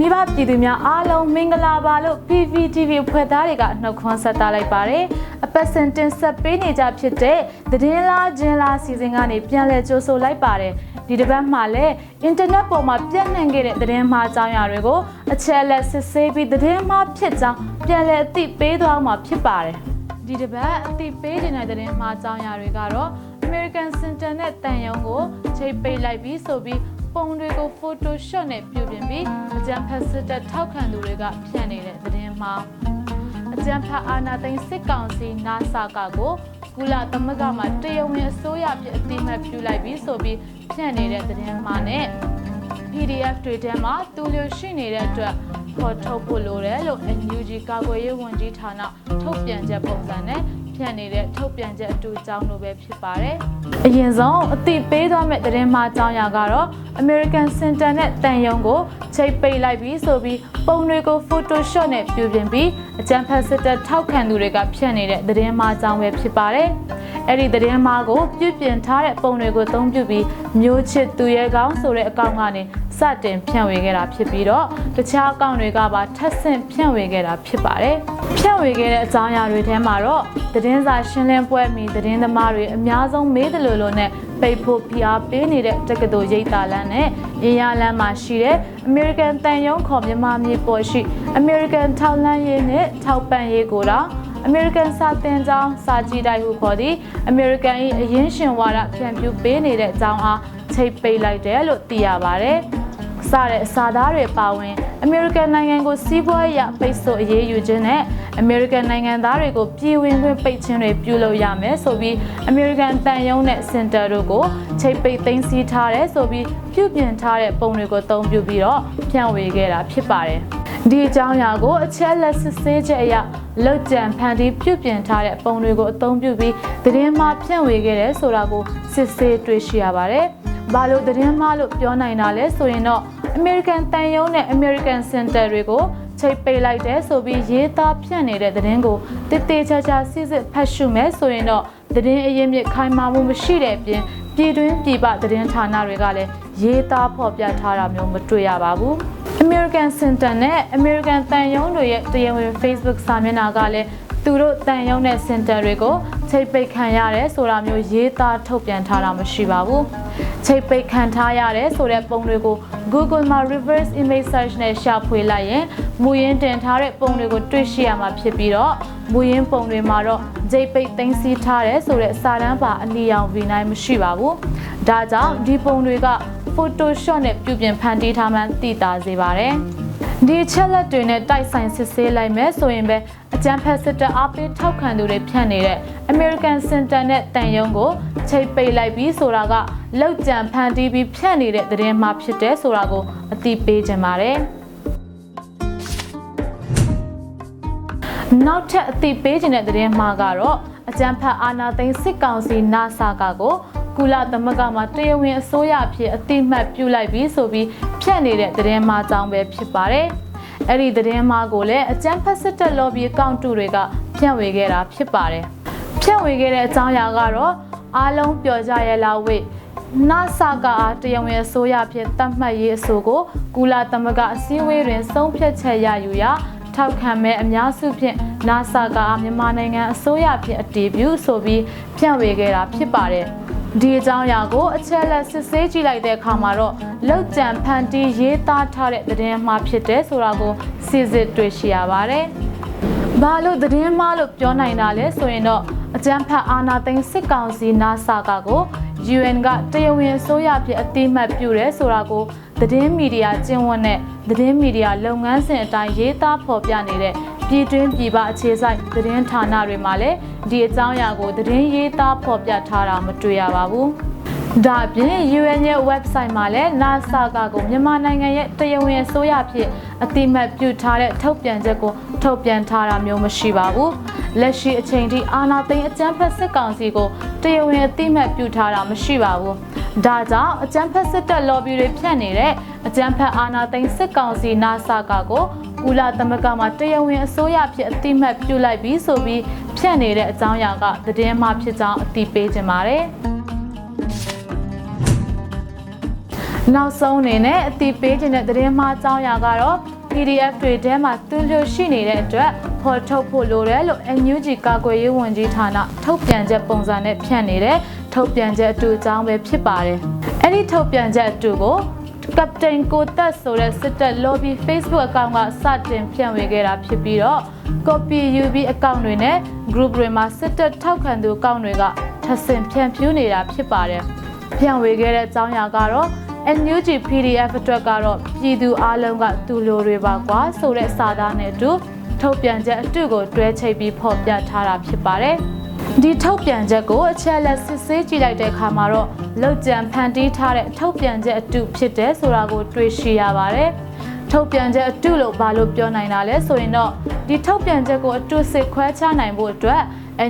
မိဘပြည်သူများအားလုံးမင်္ဂလာပါလို့ PPTV ဖွဲ့သားတွေကနှုတ်ခွန်းဆက်သလိုက်ပါတယ်။အပတ်စဉ်တင်ဆက်ပေးနေကြဖြစ်တဲ့သတင်းလားဂျင်းလားစီစဉ်ကနေပြန်လည်ကြိုဆိုလိုက်ပါတယ်။ဒီတစ်ပတ်မှာလည်းအင်တာနက်ပေါ်မှာပြန့်နှံ့ခဲ့တဲ့သတင်းမှားအကြောင်းအရာတွေကိုအချက်အလက်စစ်ဆေးပြီးသတင်းမှားဖြစ်ကြောင်းပြန်လည်အသိပေးသွားမှာဖြစ်ပါတယ်။ဒီတစ်ပတ်အသိပေးနေတဲ့သတင်းမှားအကြောင်းအရာတွေကတော့ American Center နဲ့တန်ယုံကိုချိန်ပိတ်လိုက်ပြီးဆိုပြီး ပုံတွေကို Photoshop နဲ့ပြုပြင်ပြီးအကြံဖတ်စစ်တပ်ထောက်ခံသူတွေကဖြန့်နေတဲ့သတင်းမှာအကြံဖတ်အာနာသိန်းစစ်ကောင်စီ NASA ကကိုကုလသမဂ္ဂမှာတရားဝင်အစိုးရဖြစ်အတိအမှတ်ပြုလိုက်ပြီးဆိုပြီးဖြန့်နေတဲ့သတင်းမှာနဲ့ PDF တွေထဲမှာတူလျရှိနေတဲ့အတွက်ခေါ်ထုတ်ဖို့လိုတယ်လို့ NUG ကာကွယ်ရေးဝန်ကြီးဌာနထုတ်ပြန်ချက်ပုံစံနဲ့ဖြန့်နေတဲ့ထုတ်ပြန်ချက်အတူအကြောင်းလိုပဲဖြစ်ပါတယ်။အရင်ဆုံးအသိပေးသွားမယ့်သတင်းမှာအကြောင်းအရာကတော့ American Center နဲ့တန်ယုံကိုချိတ်ပိတ်လိုက်ပြီးဆိုပြီးပုံတွေကို Photoshop နဲ့ပြုပြင်ပြီးအကြံဖတ်စစ်တပ်ထောက်ခံသူတွေကဖြန့်နေတဲ့သတင်းမှာအကြောင်းပဲဖြစ်ပါတယ်။ အဲ့ဒီသတင်းမှာကိုပြုပြင်ထားတဲ့ပုံတွေကိုအသုံးပြုပြီးမျိုးချစ်သူရဲကောင်းဆိုတဲ့အကောင့်ကနေစတင်ဖြန့်ဝေခဲ့တာဖြစ်ပြီးတော့တခြားအကောင့်တွေကပါထပ်ဆင့်ဖြန့်ဝေခဲ့တာဖြစ်ပါတယ်။ဖြန့်ဝေခဲ့တဲ့အကြောင်းအရာတွေထဲမှာတော့သတင်းစာရှင်းလင်းပွဲမီသတင်းသမားတွေအများဆုံးမေးတယ်လို့လို့နဲ့ပိတ်ဖို့ဖိအားပေးနေတဲ့တက္ကသိုလ်ရိပ်သာလမ်းနဲ့ရင်းရလမ်းမှာရှိတဲ့ American တန်ယုံခေါ်မြန်မာမြေပေါ်ရှိ American ထောက်လန်းရေးနဲ့ထောက်ပံ့ရေးကိုတော့ American စာသင်ကျောင်းစာကြည့်တိုက်ဟုခေါ်သည့် American ၏အရင်းရှင်ဝါဒဖြန့်ဖြူးပေးနေတဲ့အကြောင်းအားချိတ်ပိတ်လိုက်တယ်လို့သိရပါတယ်။စတဲ့အစာသားတွေပါဝင် American နိုင်ငံကိုစီးပွားရေးပိတ်ဆို့အရေးယူခြင်းနဲ့ American နိုင်ငံသားတွေကိုပြည်ဝင်ခွင့်ပိတ်ခြင်းတွေပြုလုပ်ရမယ်ဆိုပြီး American တန်ယုံနဲ့စင်တာတို့ကိုချိတ်ပိတ်သိမ်းဆည်းထားတယ်ဆိုပြီးပြုပြင်ထားတဲ့ပုံတွေကိုအသုံးပြုပြီးတော့ဖြန့်ဝေခဲ့တာဖြစ်ပါတယ်။ ဒီအကြောင်းအရာကိုအချက်လက်စစ်ဆေးချက်အရလောက်ကြံဖန်တီးပြုပြင်ထားတဲ့ပုံတွေကိုအသုံးပြုပြီးသတင်းမှားဖြန့်ဝေခဲ့တယ်ဆိုတာကိုစစ်ဆေးတွေ့ရှိရပါတယ်။ဘာလို့သတင်းမှားလို့ပြောနိုင်တာလဲဆိုရင်တော့ American တန်ယုံနဲ့ American Center တွေကိုချိတ်ပိတ်လိုက်တယ်ဆိုပြီးရေးသားဖြန့်နေတဲ့သတင်းကိုတည်တည်ချာချာစစ်စစ်ဖတ်ရှုမယ်ဆိုရင်တော့သတင်းအရင်းမြစ်ခိုင်မာမှုမရှိတဲ့အပြင်ပြည်တွင်းပြည်ပသတင်းဌာနတွေကလည်းရေးသားဖော်ပြထားတာမျိုးမတွေ့ရပါဘူး။ American Center နဲ့ American တန်ယုံတွေရဲ့တရားဝင် Facebook စာမျက်နှာကလည်းသူတို့တန်ယုံတဲ့ center တွေကိုချိတ်ပိတ်ခံရတယ်ဆိုတာမျိုးရေးသားထုတ်ပြန်ထားတာမရှိပါဘူး။ချိတ်ပိတ်ခံထားရတယ်ဆိုတဲ့ပုံတွေကို Google မှာ reverse image search နဲ့ရှာဖွေလိုက်ရင်မူရင်းတင်ထားတဲ့ပုံတွေကိုတွေ့ရှိရမှာဖြစ်ပြီးတော့မူရင်းပုံတွေမှာတော့ဂျိတ်ပိတ်သိမ်းဆည်းထားတယ်ဆိုတဲ့စာတမ်းပါအလီရောင် V9 မရှိပါဘူး။ဒါကြောင့်ဒီပုံတွေက Photoshop နဲ့ပြုပြင်ဖန်တီးထားမှန်းသိသာစေပါတယ်။ဒီချက်လက်တွေနဲ့တိုက်ဆိုင်စစ်ဆေးလိုက်မယ်ဆိုရင်ပဲအကြံဖက်စစ်တပ်အားပေးထောက်ခံသူတွေဖြန့်နေတဲ့ American Center နဲ့တန်ယုံကိုချိတ်ပိတ်လိုက်ပြီးဆိုတာကလောက်ကြံဖန်တီးပြီးဖြန့်နေတဲ့သတင်းမှဖြစ်တယ်ဆိုတာကိုအသိပေးခြင်းပါတယ်။နောက်ထပ်အသိပေးခြင်းတဲ့သတင်းမှာကတော့အကြံဖတ်အာနာသိန်းစစ်ကောင်စီ NASA ကကို ကုလသမဂ္ဂမှာတရားဝင်အစိုးရအဖြစ်အတိမတ်ပြုလိုက်ပြီးဆိုပြီးဖြန့်နေတဲ့သတင်းမှာအကြောင်းပဲဖြစ်ပါတယ်။အဲ့ဒီသတင်းမှာကိုလည်းအကြံဖတ်စစ်တပ် lobby အကောင့်တူတွေကဖြန့်ဝေခဲ့တာဖြစ်ပါတယ်။ဖြန့်ဝေခဲ့တဲ့အကြောင်းအရာကတော့အားလုံးပျော်ကြရလားဝိတ်နာဆာကအားတရားဝင်အစိုးရဖြစ်တတ်မှတ်ရေးအဆိုကိုကုလသမဂ္ဂအစည်းအဝေးတွင်ဆုံးဖြတ်ချက်ရယူရာထောက်ခံမဲ့အများစုဖြင့်နာဆာကမြန်မာနိုင်ငံအစိုးရဖြင့်အတည်ပြုဆိုပြီးဖြန့်ဝေခဲ့တာဖြစ်ပါတယ်။ ဒီအကြောင်းအရာကိုအချက်လက်စစ်ဆေးကြည့်လိုက်တဲ့အခါမှာတော့လောက်ကြံဖန်တီးရေးသားထားတဲ့သတင်းမှားဖြစ်တယ်ဆိုတာကိုစစ်စစ်တွေ့ရှိရပါတယ်။ဘာလို့သတင်းမှားလို့ပြောနိုင်တာလဲဆိုရင်တော့အကြံဖတ်အာနာသိန်းစစ်ကောင်စီနာဆာကကို UN ကတရားဝင်အစိုးရဖြစ်အတိမတ်ပြုတယ်ဆိုတာကိုသတင်းမီဒီယာကျင့်ဝတ်နဲ့သတင်းမီဒီယာလုပ်ငန်းစဉ်အတိုင်းရေးသားဖော်ပြနေတဲ့ ပြည်တွင်းပြည်ပအခြေစိုက်သတင်းဌာနတွေမှာလည်းဒီအကြောင်းအရာကိုသတင်းရေးသားဖော်ပြထားတာမတွေ့ရပါဘူး။ဒါအပြင် UN ရဲ့ website မှာလည်း NASA ကကိုမြန်မာနိုင်ငံရဲ့တရားဝင်အစိုးရဖြစ်အတိမတ်ပြုထားတဲ့ထုတ်ပြန်ချက်ကိုထုတ်ပြန်ထားတာမျိုးမရှိပါဘူး။လက်ရှိအချိန်ထိအာဏာသိမ်းအကြမ်းဖက်စစ်ကောင်စီကိုတရားဝင်အတိမတ်ပြုထားတာမရှိပါဘူး။ ဒါကြောင့်အကြမ်းဖက်စစ်တပ် lobby တွေဖြန့်နေတဲ့အကြမ်းဖက်အာဏာသိမ်းစစ်ကောင်စီ NASA ကကိုကုလသမဂ္ဂမှာတရားဝင်အစိုးရဖြစ်အတိမတ်ပြုလိုက်ပြီးဆိုပြီးဖြန့်နေတဲ့အကြောင်းအရာကသတင်းမှဖြစ်ကြောင်းအသိပေးခြင်းပါတယ်။နောက်ဆုံးအနေနဲ့အတိပေးခြင်းတဲ့သတင်းမှားအကြောင်းအရာကတော့ PDF တွေထဲမှာတွန်းလျှို့ရှိနေတဲ့အတွက်ဖော်ထုတ်ဖို့လိုတယ်လို့ NUG ကာကွယ်ရေးဝန်ကြီးဌာနထုတ်ပြန်ချက်ပုံစံနဲ့ဖြန့်နေတဲ့ ထုတ်ပြန်ချက်အတူအကြောင်းပဲဖြစ်ပါတယ်။အဲ့ဒီထုတ်ပြန်ချက်အတူကိုကပတိန်ကိုတက်ဆိုတဲ့စစ်တပ် lobby Facebook အကောင့်ကစတင်ဖြန့်ဝေခဲ့တာဖြစ်ပြီးတော့ copy UB အကောင့်တွေနဲ့ group တွေမှာစစ်တပ်ထောက်ခံသူအကောင့်တွေကထပ်ဆင့်ဖြန့်ဖြူးနေတာဖြစ်ပါတယ်။ဖြန့်ဝေခဲ့တဲ့အကြောင်းအရာကတော့ NUG PDF အတွက်ကတော့ပြည်သူအလုံးကသူလိုတွေပါကွာဆိုတဲ့စာသားနဲ့အတူထုတ်ပြန်ချက်အတူကိုတွဲချိတ်ပြီးဖော်ပြထားတာဖြစ်ပါတယ်။ ဒီထုတ်ပြန်ချက်ကိုအချက်လက်စစ်ဆေးကြည့်လိုက်တဲ့အခါမှာတော့လောက်ကျန်ဖန်တီးထားတဲ့ထုတ်ပြန်ချက်အတူဖြစ်တယ်ဆိုတာကိုတွေ့ရှိရပါတယ်။ထုတ်ပြန်ချက်အတူလို့ဘာလို့ပြောနိုင်တာလဲဆိုရင်တော့ဒီထုတ်ပြန်ချက်ကိုအတူစစ်ခွဲခြားနိုင်ဖို့အတွက်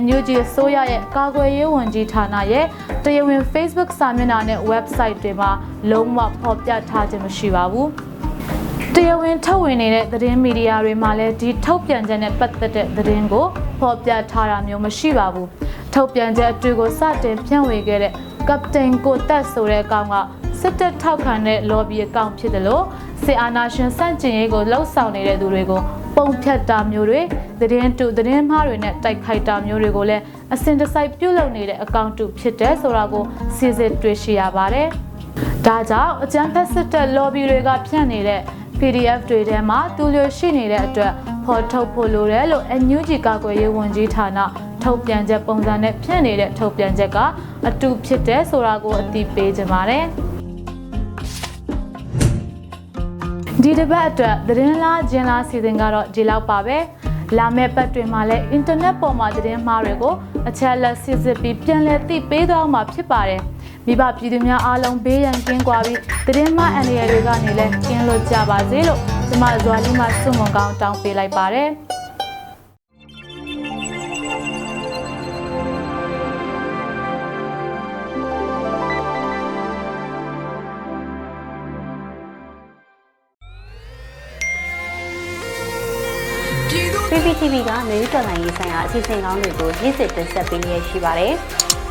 NUG ဆိုရရဲ့ကာကွယ်ရေးဝန်ကြီးဌာနရဲ့တရားဝင် Facebook စာမျက်နှာနဲ့ website တွေမှာလုံးဝဖော်ပြထားခြင်းမရှိပါဘူး။တရားဝင်ထုတ်ဝေနေတဲ့သတင်းမီဒီယာတွေမှာလည်းဒီထုတ်ပြန်ချက်နဲ့ပတ်သက်တဲ့သတင်းကို ဖော်ပြထားတာမျိုးမရှိပါဘူး။ထုတ်ပြန်ချက်အတူကိုစတင်ဖြန့်ဝေခဲ့တဲ့ကပတိန်ကိုတက်ဆိုတဲ့အကောင်ကစစ်တပ်ထောက်ခံတဲ့ lobby အကောင့်ဖြစ်တယ်လို့စေအာနာရှင်စန့်ကျင်ရေးကိုလှုပ်ဆောင်နေတဲ့သူတွေကိုပုံဖြတ်တာမျိုးတွေသတင်းတူသတင်းမှားတွေနဲ့တိုက်ခိုက်တာမျိုးတွေကိုလည်းအစင်တစိုက်ပြုတ်လုပ်နေတဲ့အကောင့်တူဖြစ်တယ်ဆိုတာကိုစစ်စစ်တွေ့ရှိရပါတယ်။ဒါကြောင့်အကြမ်းဖက်စစ်တပ် lobby တွေကဖြန့်နေတဲ့ PDF တွေထဲမှာတူလျှိုရှိနေတဲ့အတွက် ဖော်ထုတ်ဖို့လိုတယ်လို့ NUG ကာကွယ်ရေးဝန်ကြီးဌာနထုတ်ပြန်ချက်ပုံစံနဲ့ဖြန့်နေတဲ့ထုတ်ပြန်ချက်ကအတူဖြစ်တယ်ဆိုတာကိုအသိပေးကြပါတယ်။ဒီတစ်ပတ်အတွက်သတင်းလားဂျင်လားစီစဉ်ကတော့ဒီလောက်ပါပဲလာမယ့်ပတ်တွင်မှာလည်းအင်တာနက်ပေါ်မှာသတင်းမှားတွေကိုအချက်လက်စစ်စစ်ပြီးပြန်လည်သိပေးသွားမှာဖြစ်ပါတယ်မိဘပြည်သူများအားလုံးဘေးရန်ကင်းကွာပြီးသတင်းမှအန္တရာယ်တွေကနေလည်းကင်းလွတ်ကြပါစေလို့ ကျမဇွာလီမှစွန့်မွန်ကောင်းတောင်းပေးလိုက်ပါတယ် PPTV ကနေဦးတော်လိုင်းရေးဆိုင်ရာအစီအစဉ်ကောင်းတွေကိုရည်စည်တင်ဆက်ပေးနေရရှိပါတယ်။